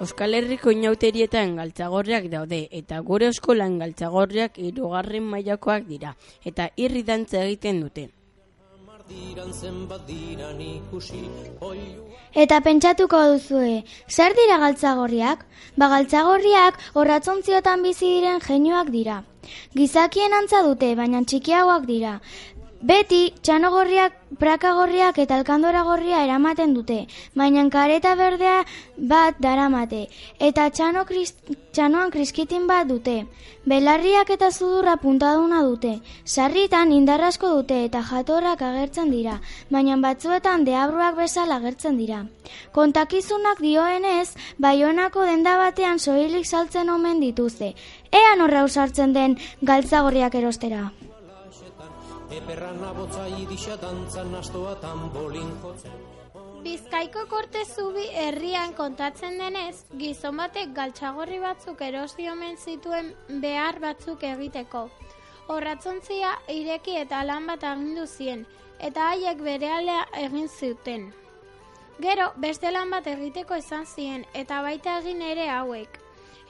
Euskal Herriko inauterietan galtzagorriak daude eta gure eskolan galtzagorriak hirugarren mailakoak dira eta irri dantza egiten dute. Eta pentsatuko duzue, zer dira galtzagorriak? Ba galtzagorriak horratzontziotan bizi diren jenioak dira. Gizakien antza dute, baina txikiagoak dira. Beti, txanogorriak, prakagorriak eta alkandora gorria eramaten dute, baina kareta berdea bat daramate, eta txano kris, txanoan kriskitin bat dute. Belarriak eta zudurra puntaduna dute, sarritan indarrasko dute eta jatorrak agertzen dira, baina batzuetan deabruak bezala agertzen dira. Kontakizunak dioenez, baionako denda batean soilik saltzen omen dituzte, ean horra usartzen den galtzagorriak erostera. Eperrana botza idisa dantzan astoa tambolin jotzen. Bizkaiko korte zubi herrian kontatzen denez, gizon batek galtxagorri batzuk erosi omen zituen behar batzuk egiteko. Horratzontzia ireki eta lan bat agindu zien, eta haiek berealea egin zuten. Gero, beste lan bat egiteko izan zien, eta baita egin ere hauek.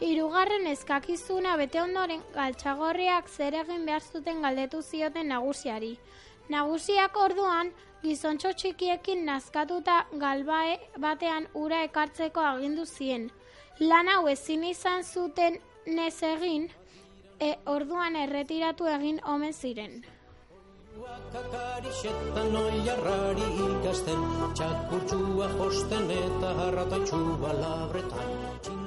Hirugarren eskakizuna bete ondoren galtxagorriak zer egin behar zuten galdetu zioten nagusiari. Nagusiak orduan gizontxo txikiekin nazkatuta galbae batean ura ekartzeko agindu zien. Lan hau ezin izan zuten nez egin, e, orduan erretiratu egin omen ziren. Kakarixetan oiarrari ikasten, txakurtxua josten eta harratotxua labretan.